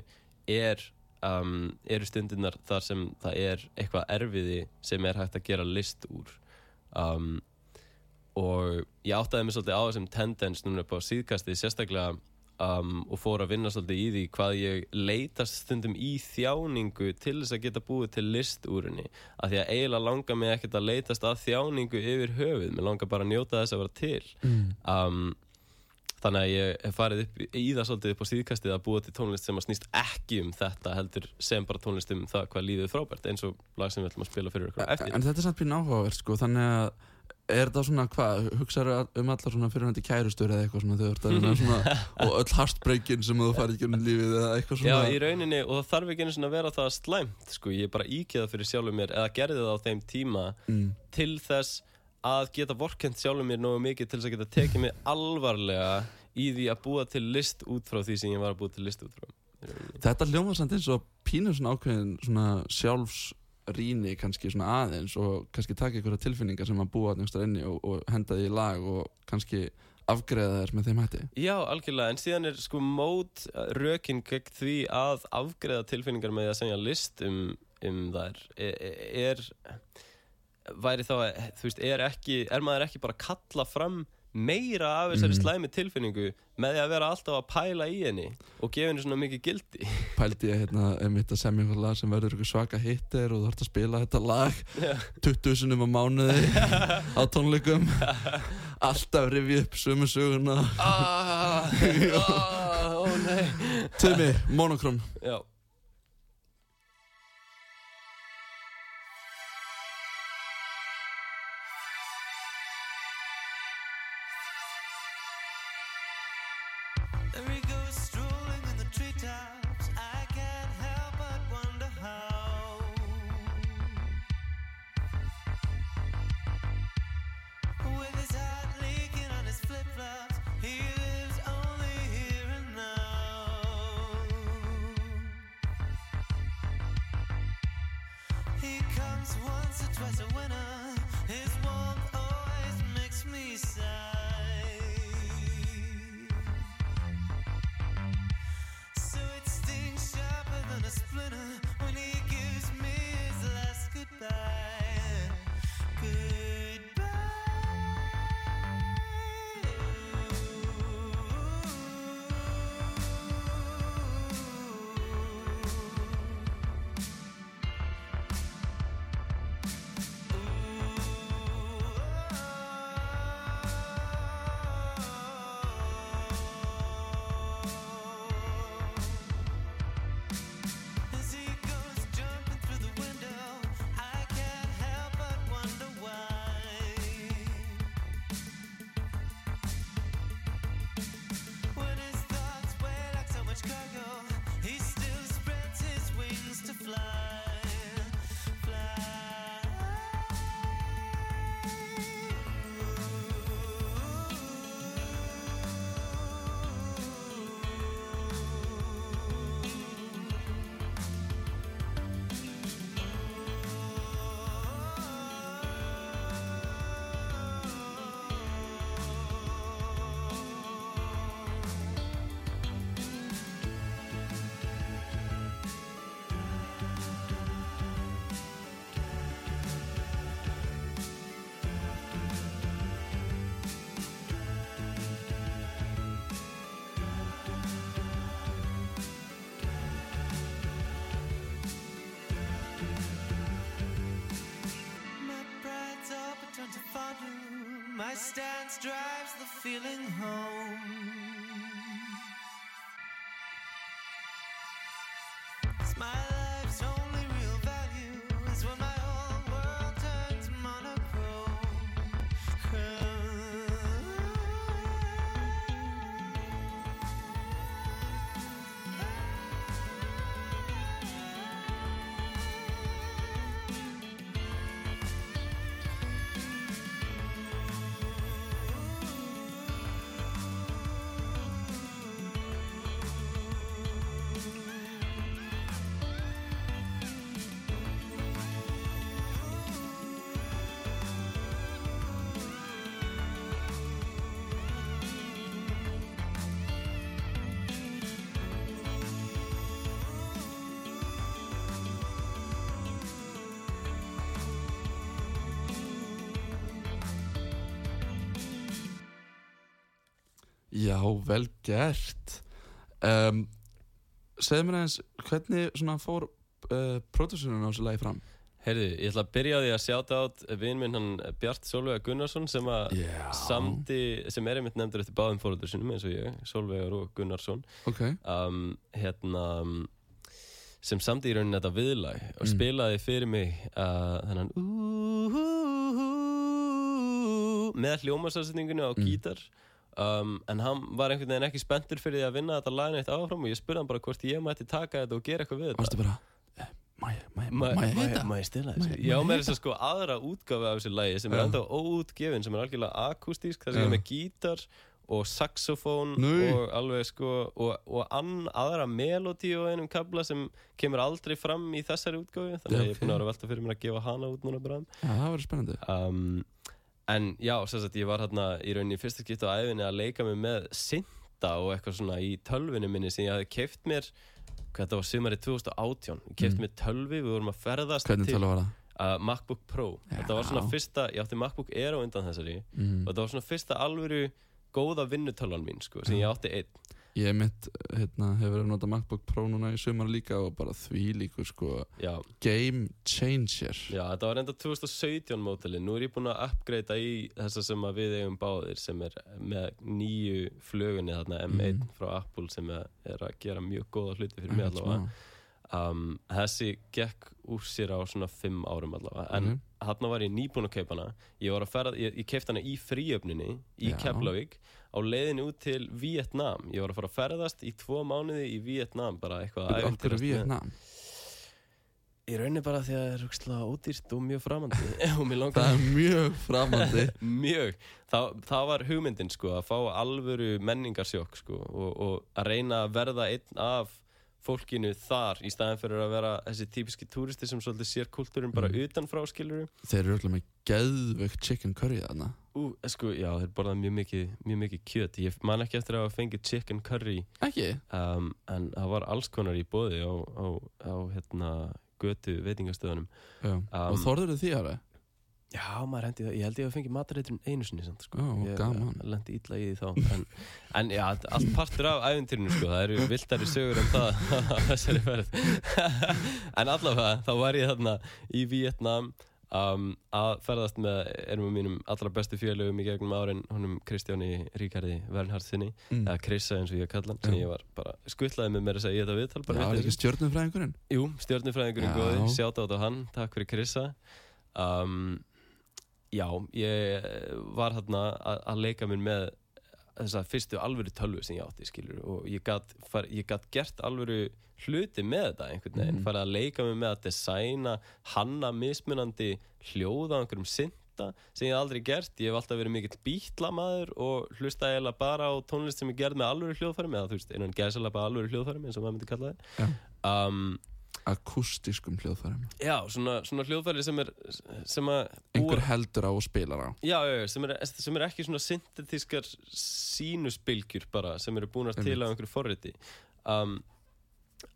er um, eru stundirnar þar sem það er eitthvað erfiði sem er hægt að gera list úr. Um, og ég áttaði mig svolítið á þessum tendens núna upp á síðkastið sérstaklega um, og fór að vinna svolítið í því hvað ég leitast stundum í þjáningu til þess að geta búið til list úr henni. Af því að eiginlega langar mig ekkert að leitast að þjáningu yfir höfuð, mér langar bara að njóta þess að vera til. Um, þannig að ég hef farið upp í það svolítið upp á síðkastið að búa til tónlist sem að snýst ekki um þetta heldur sem bara tónlist um það hvað lífið er frábært eins og lag sem við ætlum að spila fyrir ykkur á eftir. En þetta er samt pín áhugavert sko, þannig að er þetta svona hvað, hugsaðu um allar svona fyrirhandi kærustur eða eitthvað svona þegar þú ert að reyna svona og öll heartbreakin sem þú farið ekki um lífið eða eitthvað Já, svona? í rauninni, og það þarf ekki einu svona að vera það slæmt, sko, ég bara íkjaða fyrir sjálfur mér, eða gerði það á þeim tíma mm, til þess að geta vorkend sjálfur mér nógu mikið til þess að geta tekið mig alvarlega í því að búa til list út frá því sem ég var að búa til list út frá. Þetta hljómar samt eins og pínu svona ákveðin svona sjálfsrýni kannski svona aðeins og kannski taka einhverja tilfinningar sem að búa einhverja inni og, og henda því í lag og kannski afgreða þær með þeim hætti. Já, algjörlega, en síðan er sko mót rökin gegn því að afgreða tilfinningar með að segja list um, um þær er, er væri þá, að, þú veist, er ekki er maður ekki bara að kalla fram meira af þessari Mhm. slæmi tilfinningu með því að vera alltaf að pæla í henni og gefa henni svona mikið gildi. Pældi ég hérna einmitt að semja einhver lag sem verður svaka hittir og þú ert að spila þetta lag 20 sinum á mánuði á tónleikum. Alltaf rifið upp sömu söguna. Ah, ah, Ó nei. Tumi, Monochrome Já was a winner. To. My stance drives the feeling home. 'Cause Já, vel gert um, Segðu mér aðeins hvernig svona fór uh, pródúsunum á þessu lagi fram Heyrðu, ég ætla að byrja á því að sjáta át vinn minn hann Bjart Solveig Gunnarsson sem að Já. samdi, sem er einmitt nefndur eftir báðum fóröldur sinum eins og ég, Solveigar og Gunnarsson Ok, um, hérna sem samdi í rauninni þetta viðlag og Mm. spilaði fyrir mig uh, þennan uh, með hljómasásetningunni á Mm. gítar um, en hann var einhvern veginn ekki spenntur fyrir því að vinna þetta lag neitt áfram og ég spurði hann bara hvort ég mætti taka þetta og gera eitthvað við þetta. bara ég, má Má ég heita? ég stila þessu? Já, ég með þess að sko aðra útgáfi af þessu lagi sem er enda óútgefin, sem er algjörlega akústísk, það sem er með gítar og saxofón og alveg sko, og, og ann, aðra melodí og einum kabla sem kemur aldrei fram í þessari útgáfi, þannig að ég er búin að vera velta fyrir mér að gefa hana út núna bara. Já, það verður spennandi. Um, en já, sagt, ég var hérna í rauninni fyrsta skipt á æfinni að leika mig með synda og eitthvað svona í tölvinu minni sem ég hafði keift mér hvað þetta var sumarið 2018 ég keift Mm. mér tölvi, við vorum að ferðast Hvernig til uh, MacBook Pro Já. þetta var svona fyrsta, ég átti MacBook Air á undan þessari Mm. og þetta var svona fyrsta alvöru góða vinnutölvan mín sko, sem ég átti einn Ég mitt, hérna, hefur verið að nota MacBook Pro núna í sumar líka og bara því líkur sko já, Game changer. Já, þetta var enda 2017 mótali, nú er ég búinn að uppgreita í þessa sem við eigum báðir sem er með nýju flögunni þarna M1 Mhm. frá Apple sem er, að gera mjög góða hluti fyrir mig allavega. um, þessi gekk úr sér á svona 5 árum allavega. En Mhm. þarna var ég nýbúinn að kaupa hana. Ég ég, ég keipti hana í fríöfninni í. Keflavík á leiðinni út til Vietnam ég var að fara að ferðast í tvo mánuði í Vietnam bara eitthvað að með- Vietnam? Í rauninni bara því að það er rúkslega ódýrt og mjög framandi. Og mér Það er mjög framandi. Mjög. Það, það var hugmyndin sko að fá alvöru menningarsjokk sko og, og að reyna að verða einn af fólkinu þar í staðin fyrir að vera þessi típiski túristi sem svolítið sér kultúrin bara Mm. utanfrá skilur Þeir eru öll með geðvögt chicken curry þarna Ú, sko, já, þeir borðað mjög mikið, mjög mikið kjöt ég man ekki eftir að hafa fengið chicken curry Ekki? um, en það var alls konar í bóði á, á, á hérna, götu veitingastöðunum Já Og þorður því ára? Já, maður hendi það, ég held ég að fengi matareitrun einu sinni samt, sko. Ó, ég gaman. lendi illa í því þá en, en já, allt partur af æventýrinu sko, það eru viltari sögur um það á þessari ferð en allavega, þá var ég þarna í Vietnam um, að ferðast með erum mínum allra bestu félögum í gegnum árin honum Kristjáni Ríkardi Vernhardsinni Mm. eða Krissa eins og ég kalla hann sem ég var bara skvillaði með mér að segja þetta viðtal Já, er ekki stjörnumfræðingurinn? Jú, stjórnufræðingurinn góði, sjáta á hann, takk fyrir Krissa um, Já, ég var að, að leika mér með þessa fyrstu alvöru tölvu sem ég átti skilur og ég gat gert alvöru hluti með þetta einhvern veginn, Mhm. farið að leika mér með að designa hanna mismunandi hljóða á einhverjum synda sem ég aldrei gert, ég hef alltaf verið mikill bítlamæður og hlusta eiginlega bara á tónlist sem ég gerð með alvöru hljóðfærum eða þú veist, innan gæsalega bara alvöru hljóðfærum eins og maður myndi kalla það um, Akústiskum hljóðfærum. Já, svona, svona hljóðfæri sem er sem að Einhver heldur á og spilar á. Já, já, já, sem er, sem er ekki svona syntetískar sínusbylgjur bara sem eru búin til Einmitt. á einhverju forriti. Um,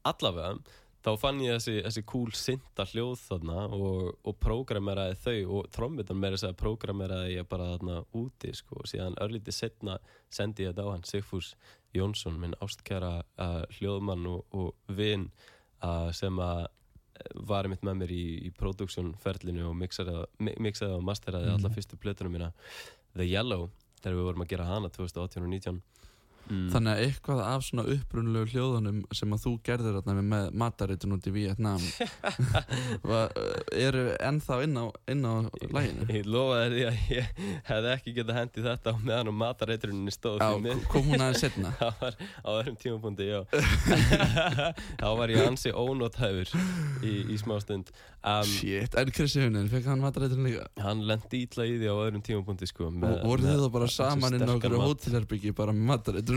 Allavega þá fann ég þessi, þessi cool synta hljóð þarna og, og prógrameraði þau og trommutan meira þess að prógrameraði ég bara þarna úti sko. Og síðan örlítið setna sendi ég þetta á hann Sigfús Jónsson, minn ástkæra uh, hljóðmann og, og vin. uh, sem að var einmitt með mér í, í produksjónferlinu og mixaði, mi- mixaði og masteraði Mhm. alla fyrstu plötunum mína The Yellow, þegar við vorum að gera hana 2018 og 19 mm. Þannig að eitthvað af svona upprunlegu hljóðunum sem að þú gerðir þarna með mataritun út í Vietnam va- eru ennþá inn á, inn á læginu Ég lofaði því að ég hefði ekki getað hendið þetta á meðan og matareitruninni stóð Já, kom hún aðeins setna var á öðrum tímapunkti, já Þá var ég ansi ónóthæfur í, í smástund um, Shit, en Krissi Hunin, fekk hann mataritun líka? Hann lendi ítla í því á öðrum tímapunkti sko, með- Og voru þið þá bara saman inn á okkur hótelherbyggi bara með mataritun?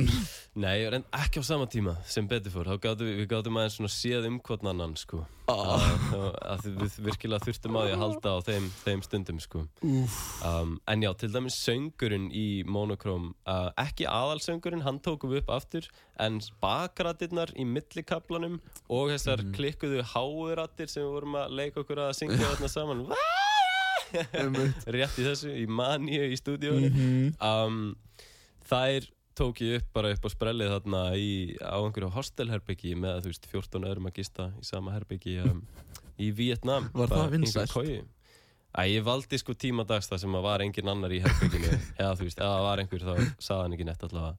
Nei, en ekki á sama tíma sem betur fór, gátum við, gátum aðeins svona séð um hvort annan sko. Ah. að, að við virkilega þurftum á því að halda á þeim, þeim stundum sko. Um, en já, til dæmis söngurinn í Monochrome uh, ekki aðalsöngurinn, hann tókum við upp aftur en bakrættirnar í millikablanum og þessar Mhm. klikkuðu háurattir sem við vorum að leika okkur að syngja þarna saman. Rétt í þessu, í maníu í stúdíónu Mhm. um, þær tók ég upp bara upp á sprellið þarna í, á einhverju hostelherbyggi með þú veist 14 öðrum að gista í sama herbyggi um, í Vietnam Var það vinsælt? Æ, ég valdi sko tíma dags þar sem að var engin annar í herbygginu eða þú veist, eða það var einhver þá sagði hann ekki nett allavega.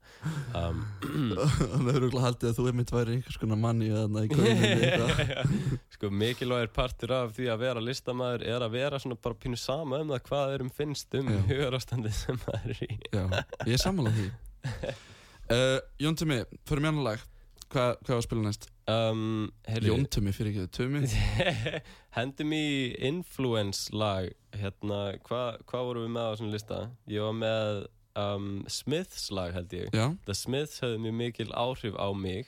Um, Hann hefur örugglega haldið að þú er mitt væri einhvers konar manni þarna í kóðinu sko mikilvægir partur af því að vera listamaður er að vera svona bara pínu sama um það hvað þeir um finnst um Já. hugarastandið sem maður er í. Já, ég er sammálað því uh, Jón Tumi, fyrir mér annar lag. Hva, Hvað var að spila næst? um, Jón Tumi, fyrir ekki Tumi? Hendum í influence lag. Hérna, hvað hva vorum við með á þessum lista? Ég var með um, Smiths lag held ég. Já, The Smiths höfðu mjög mikil áhrif á mig.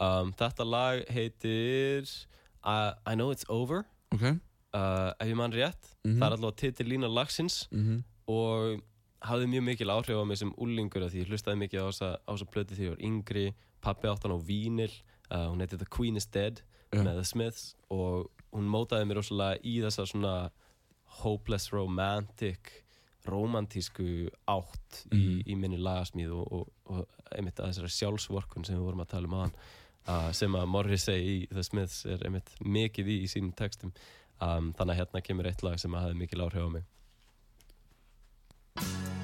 Um, Þetta lag heitir I, I Know It's Over. Ok. Uh, ef ég mann rétt. Mhm. Það er allavega titil lína lagsins. Mm og hafði mjög mikil áhrif á mig sem úlingur af því ég hlustaði mikið á þessa, plötu því ég var yngri pappi átt hann á vínil uh, hún heiti The Queen is Dead Já. með The Smiths og hún mótaði mér rosalega í þessa svona hopeless romantic romantísku átt í, Mhm. í minni lagasmíð og, og, og einmitt að þessari sjálfsvorkun sem við vorum að tala um aðan uh, sem að Morrissey í The Smiths er einmitt mikið í í sínum textum um, þannig að hérna kemur eitt lag sem að hafði mikil áhrif á mig Música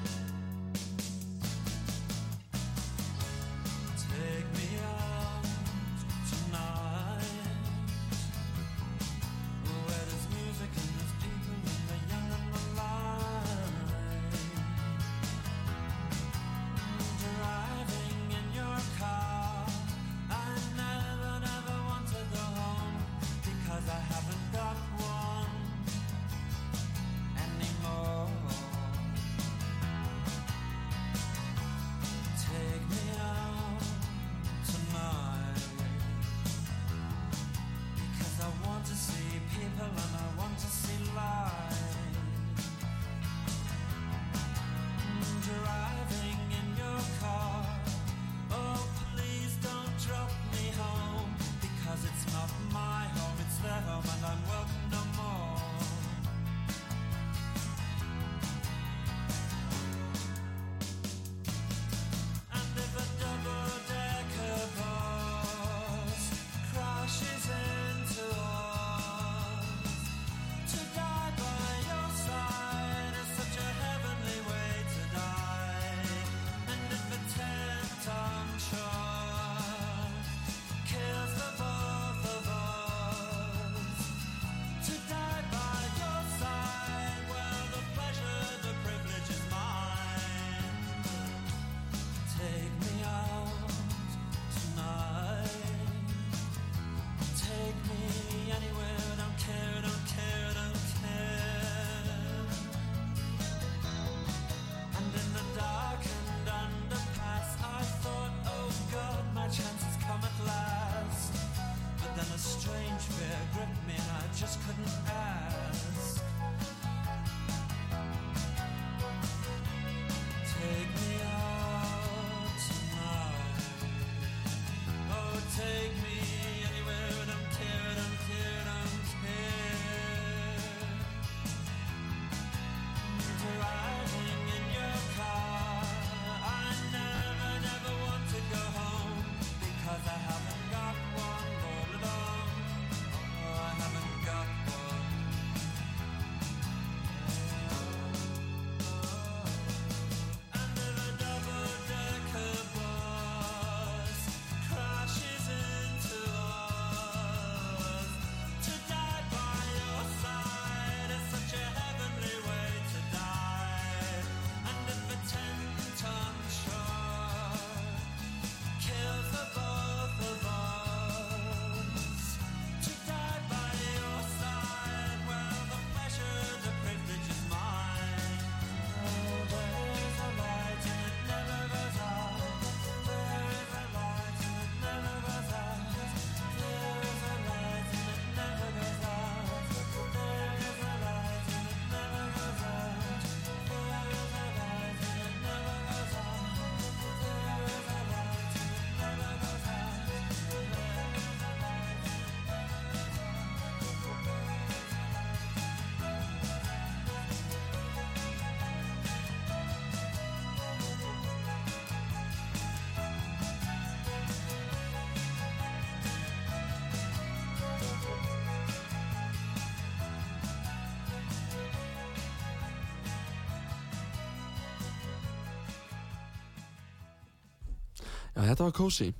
þetta var cozy.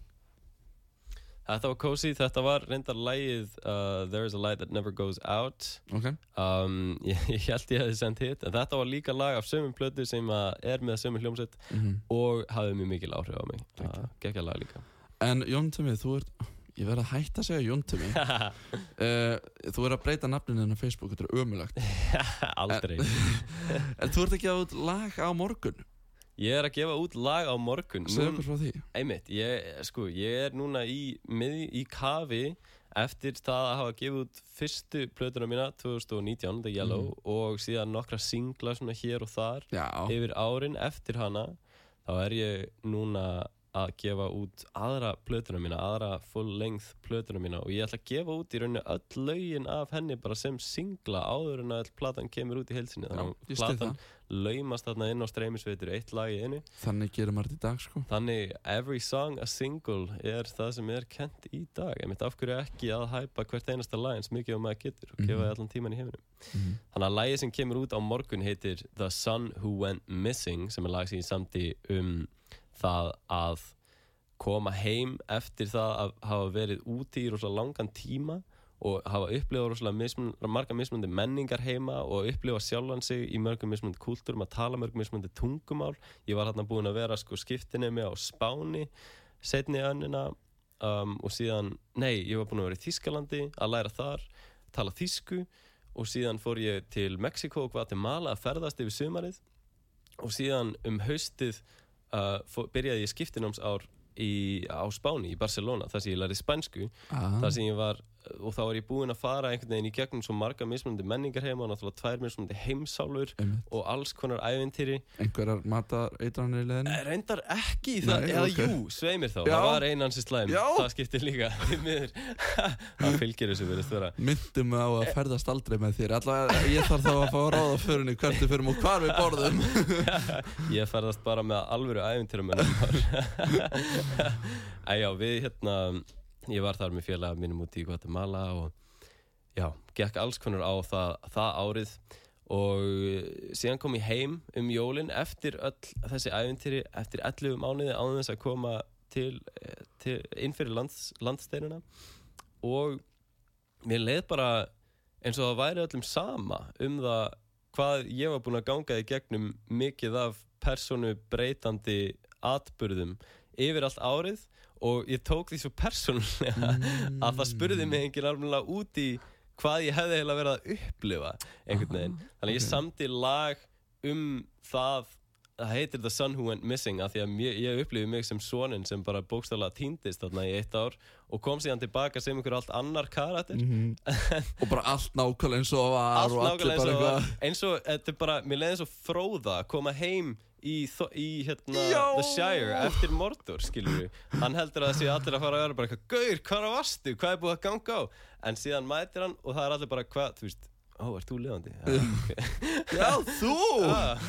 Þetta var cozy, þetta var reyndar lægið uh, There's a light that never goes out. Ok, um, ég, ég held ég hefði sendt hitt en þetta var líka lag af sömum plötu sem að er með sömum hljómsveit mhm. og hafði mjög mikil áhrif á mig. Uh, Gekkja lag líka. En Jón Tumi, þú ert Ég verð að hætta að segja Jón Tumi. Uh, Þú er að breyta nafninu en á Facebook Þetta er ömulagt Aldrei. En þú ert ekki að út lag á morgun Ég er að gefa út lag á morgun. Segðu okkur frá því. Einmitt, ég, sko, ég er núna í, mið, í kafi eftir það að hafa gefið út fyrstu plötuna mína 2019, The Yellow og síðan nokkra singla svona hér og þar Já, yfir árin eftir hana þá er ég núna að gefa út aðra plötuna mína aðra full length plötuna mína og ég ætla að gefa út í rauninni öll lögin af henni bara sem singla áður en að platan kemur út í heilsinni. Þannig að platan laumast þarna inn á streymisveitur eitt lag í einu. Þannig gerir maður þetta í dag sko. Þannig every song a single er það sem er kent í dag. Ég mitt af hverju ekki að hæpa hvert einasta lag eins mikið og maður getur og gefa því allan tíman í heiminum? Mhm. Þannig að lagið sem kemur út á morgun heitir The Son Who Went Missing sem er lag sem ég samti um það að koma heim eftir það að hafa verið úti í rosalega langan tíma og hafa upplifað rosalega mismun, marga mismundi menningar heima og upplifa sjálfan sig í mörgum mismundi kúltúrum að tala mörgum mismundi tungumál. Ég var hérna búinn að vera sko skiptinemi á Spáni setni önnina um, og síðan, nei, ég var búinn að vera í Þískalandi að læra þar, tala þísku og síðan fór ég til Mexiko og Guatemala að ferðast yfir sumarið. Og síðan um haustið uh, fó, byrjaði ég skiptinámsár í, á Spáni, í Barcelona þar sem ég lærði spænsku. Ah. þar sem ég var, og þá var ég búinn að fara einhvern veginn í gegnum svo marga mismunandi menningar heima náttúrulega tvær mismunandi heimsálfur Einmitt. og alls konar ævintýri Einhverjar matar eitranir í leðinu Eh, Reyndar ekki í það, Nei, eða ok. jú, sveimir þá, Já. það var einan sem slæm, Já. það skiptir líka, það fylgir þessu verið störa. Myndum á að ferðast aldrei með þér Alltaf ég þarf þá að fá að ráða förinni hvert við förum og hvar við borðum Ég ferðast bara með alvöru ævintýrum Æjá, við hérna Ég var þar með félaga mínum út í Guatemala og já, gekk alls konar á það, það árið. Og eh, síðan kom ég heim um jólin eftir öll þessi ævintýri eftir 11 mánuði án þess að koma til, eh, til inn fyrir lands, landsteinuna og mér leið bara eins og það væri öllum sama um það hvað ég var búinn að ganga í gegnum mikið af personu breytandi atburðum yfir allt árið og ég tók því svo persónulega að það spurði mig enginn alveg út í hvað ég hefði heila verið að upplifa einhvern veginn. Þannig að ég ok. samti lag um það það heitir The Son Who Went Missing af því að ég, ég upplifi mig sem sonin sem bara bókstaflega týndist þarna í eitt ár og kom síðan tilbaka sem einhver allt annar karakter. Og bara allt nákvæmlega eins og var allt nákvæmlega eins bara og, eitthvað. Eins og þetta er bara, mér leiði eins og fróða að koma heim í, í hérna. The Shire eftir Mordor, skilur við hann heldur að það sé allir að fara að vera bara eitthvað Gaur, hvað varstu, hvað er búið að ganga á en síðan mætir hann og það er allir bara hvað, þú veist, ó, ert þú lifandi? Já, þú! Ah.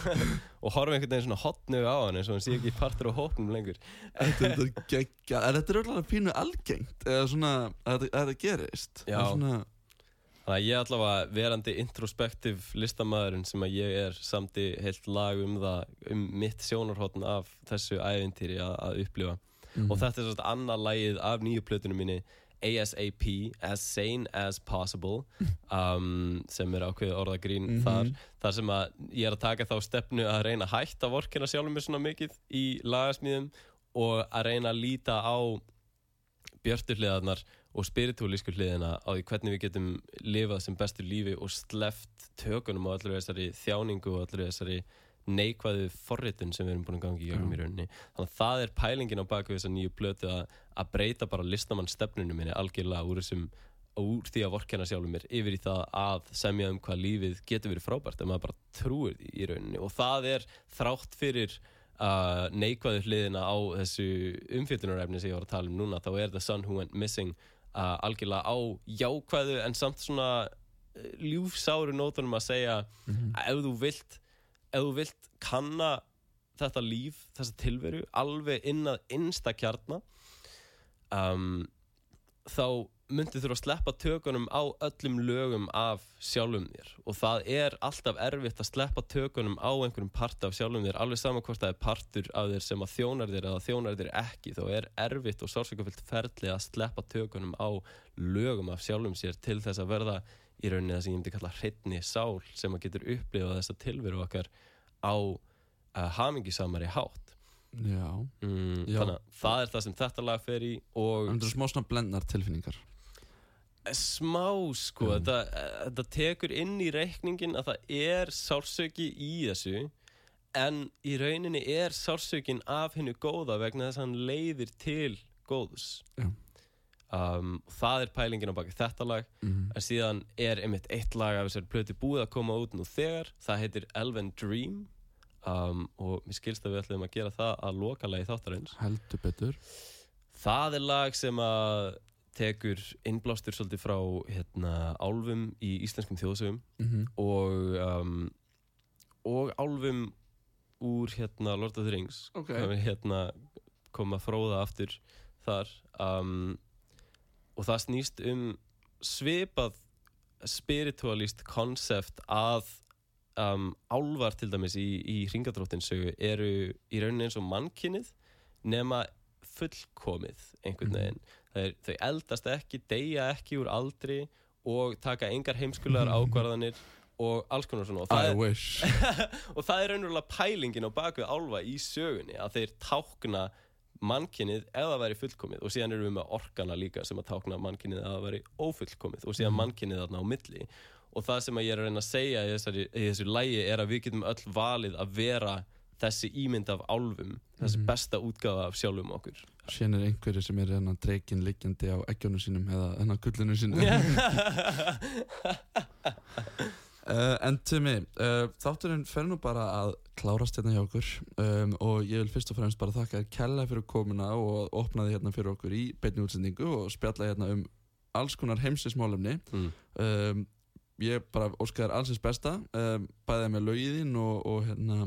og horfa einhvern veginn svona hotnu á hann eins og hann sé ekki partur á hópnum lengur Þetta er þetta geggja En þetta er auðvitað pínu algengt Eða svona að þetta, að gerist Já. Er svona, Þannig að ég allavega verandi introspektiv listamæðurinn sem að ég er samti heilt lag um það, um mitt sjónarhóttn af þessu ævintýri að, að upplifa. Og þetta er svona annað lagið af nýju plötunum minni, ASAP, As Sane As Possible, um, sem er ákveðið orðagrín þar. Þar sem að ég er að taka þá stefnu að reyna að hætta vorkina sjálfum mér svona mikið í lagasmíðum og að reyna að líta á björtu hliðarnar og spiritúlísku hliðina á því hvernig við getum lifað sem bestu lífi og sleft tökunum á allir þessari þjáningu og allir þessari neikvæðu forritun sem við erum búin að gangi í gegnum í rauninni. Þannig að það er pælingin á baku þessa nýju plötu að, að breyta bara listamann stefnunum minni algjörlega úr þessum úr því að vorkenna sjálfum mér yfir í það að semja um hvað lífið getur verið frábært ef maður bara trúir því í rauninni. Og það er þrátt fyrir uh, neikvæðu hliðina á þessu umfjöldunarefni sem ég var að tala um núna þá er The Son Who Went Missing uh, algjörlega á jákvæðu en samt svona uh, ljúfsáru nótunum að segja að ef þú vilt ef þú vilt kanna þetta líf, þessa tilveru alveg inn að innsta kjarna um, þá myndi þurfa að sleppa tökunum á öllum lögum af sjálfum þér. Og það er alltaf erfitt að sleppa tökunum á einhverjum part af sjálfum þér alveg saman hvort það er partur af þér sem að þjónar þér eða þjónar þér ekki þá er erfitt og sársökufyllt ferli að sleppa tökunum á lögum af sjálfum sér til þess að verða í rauninni það sem ég myndi kalla hreitni sál sem að getur upplifað þessa tilveru okkar á uh, hamingisamari hátt. Já, mm, Já. þannig að það er það sem þetta lag fer í og það er smá svona blendnar tilfinningar smá sko Mm. þetta, þetta tekur inn í reikningin að það er sársöki í þessu en í rauninni er sársökin af hennu góða vegna þess að hann leiðir til góðs Já. um, það er pælingin á baki þetta lag mm. en síðan er einmitt eitt lag af þessari plöti búið að koma út nú þegar það heitir Elven Dream um, og mér skilst að við ætlum að gera það að loka lagi þáttarins Heldur betur Það er lag sem að tekur innblástur svolítið frá hérna, álfum í íslenskum þjóðsögum mm og, um, og álfum úr hérna, Lord of the Rings Ok. Það er, hérna, koma fróða aftur þar um, og það snýst um svipað spiritualist konsept að um, álfar til dæmis í, í hringadróttinsögu eru í rauninni eins og mannkinnið nema fullkomið einhvern Mhm. veginn Þeir, þau eldast ekki, deyja ekki úr aldri og taka engar heimskulegar ákvarðanir og alls konar svona. Og það, er, og það er raunverulega pælingin á bakvið álfa í sögunni að þeir tákna mannkinnið eða væri fullkomið. Og síðan erum við með orkana líka sem að tákna mannkinnið eða væri ófullkomið. Og síðan mannkinnið þarna á milli. Og það sem að ég er að reyna að segja í, þessari, í þessu lægi er að við getum öll valið að vera þessi ímynd af álfum þessi Mhm. besta útgáfa af sjálfum okkur. Sén er einhverju sem er hennan dreikin liggjandi á eggjónu sínum eða hennan gullinu sínum uh, En Tumi, uh, þátturinn fer nú bara að klárast hérna hjá okkur. Um, og ég vil fyrst og fremst bara þakka þér kella fyrir komuna og opnaði hérna fyrir okkur í beinni útsendingu og spjalla hérna um alls konar heimsismálefni mm. um, ég bara óska þér allsins besta um, bæðið með lögiðin og, og hérna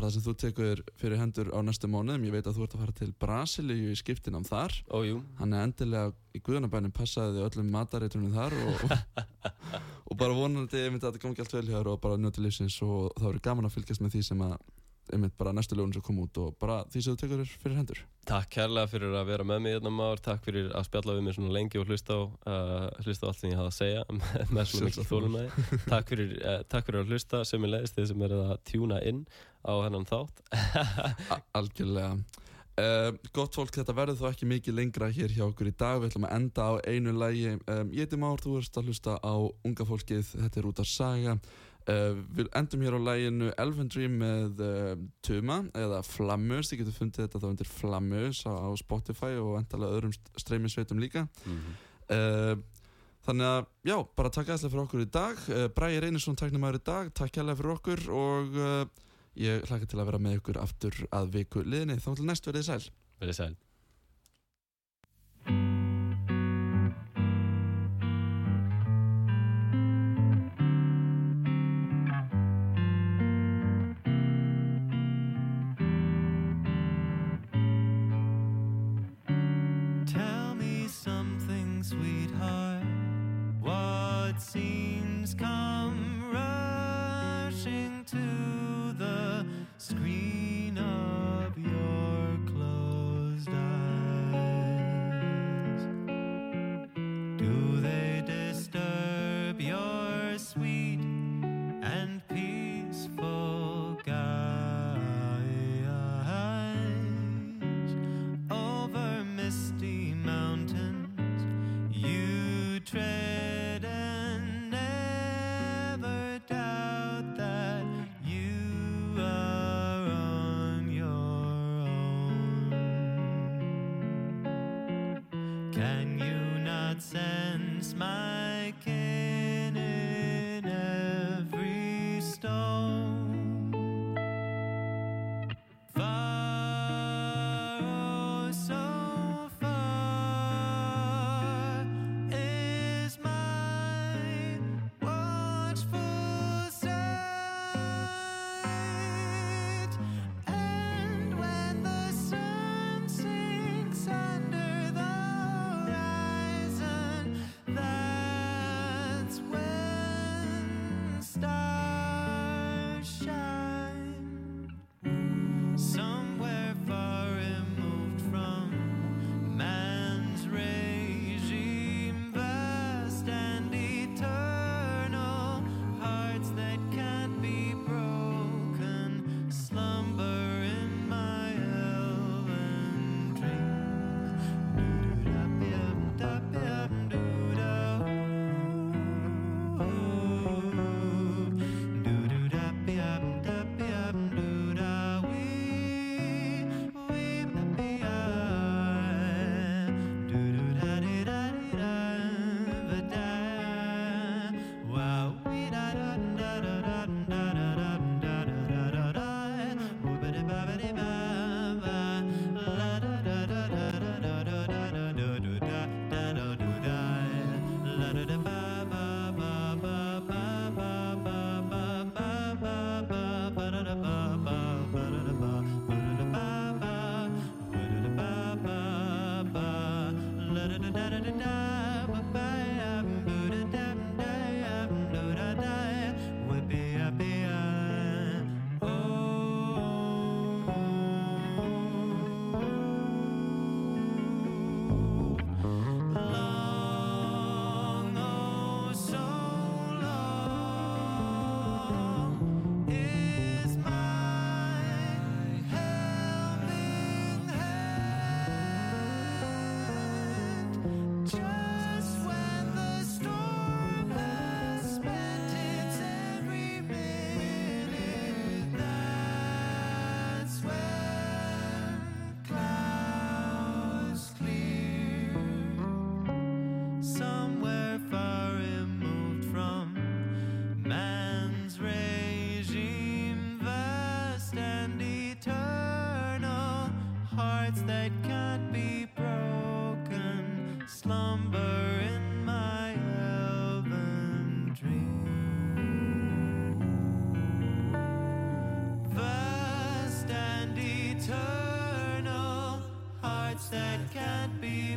bara það sem þú tekur fyrir hendur á næstu mánuðum. Ég veit að þú ert að fara til Brasilíu í skiptinam þar. Ójú, hann er endilega í guðanabænum passaði þið öllum matareitunum þar og, og, og bara vonandi að þetta gangi allt vel hjá þér og bara njóti lífsins. Og það verður gaman að fylgjast með því sem að einmitt bara næstu lögun sem kom út og bara því sem þú tekur þér fyrir hendur. Takk kærlega fyrir að vera með mig hérna már, takk fyrir að spjalla við mig svona lengi og hlusta á uh, hlusta á allt sem ég hafði að segja með svona mikil þólumæði takk uh, takk fyrir að hlusta sem ég leiðist þið sem er að tjúna inn á hennan þátt. Algjörlega. Uh, Gott fólk, þetta verður þó ekki mikið lengra hér hjá okkur í dag, við ætlum að enda á einu lægi um, Ég heiti Már, þú ert að hlusta á unga fólkið, þetta er út af saga uh, Við endum hér á læginu Elven Dream með uh, Tuma eða Flammus, þið getur fundið þetta þá undir Flammus á, á Spotify og endalega öðrum streymisveitum líka. Uh, Þannig að, já, bara takk aðeinslega fyrir okkur í dag. Bræði Reynisson taknum aður í dag, takk hérlega fyrir okkur og ég hlaka til að vera með ykkur aftur að viku liðinni. Þá til næst verðið sæl. Verið sæl What scenes come rushing to the screen of your closed eyes? Sense my that can't be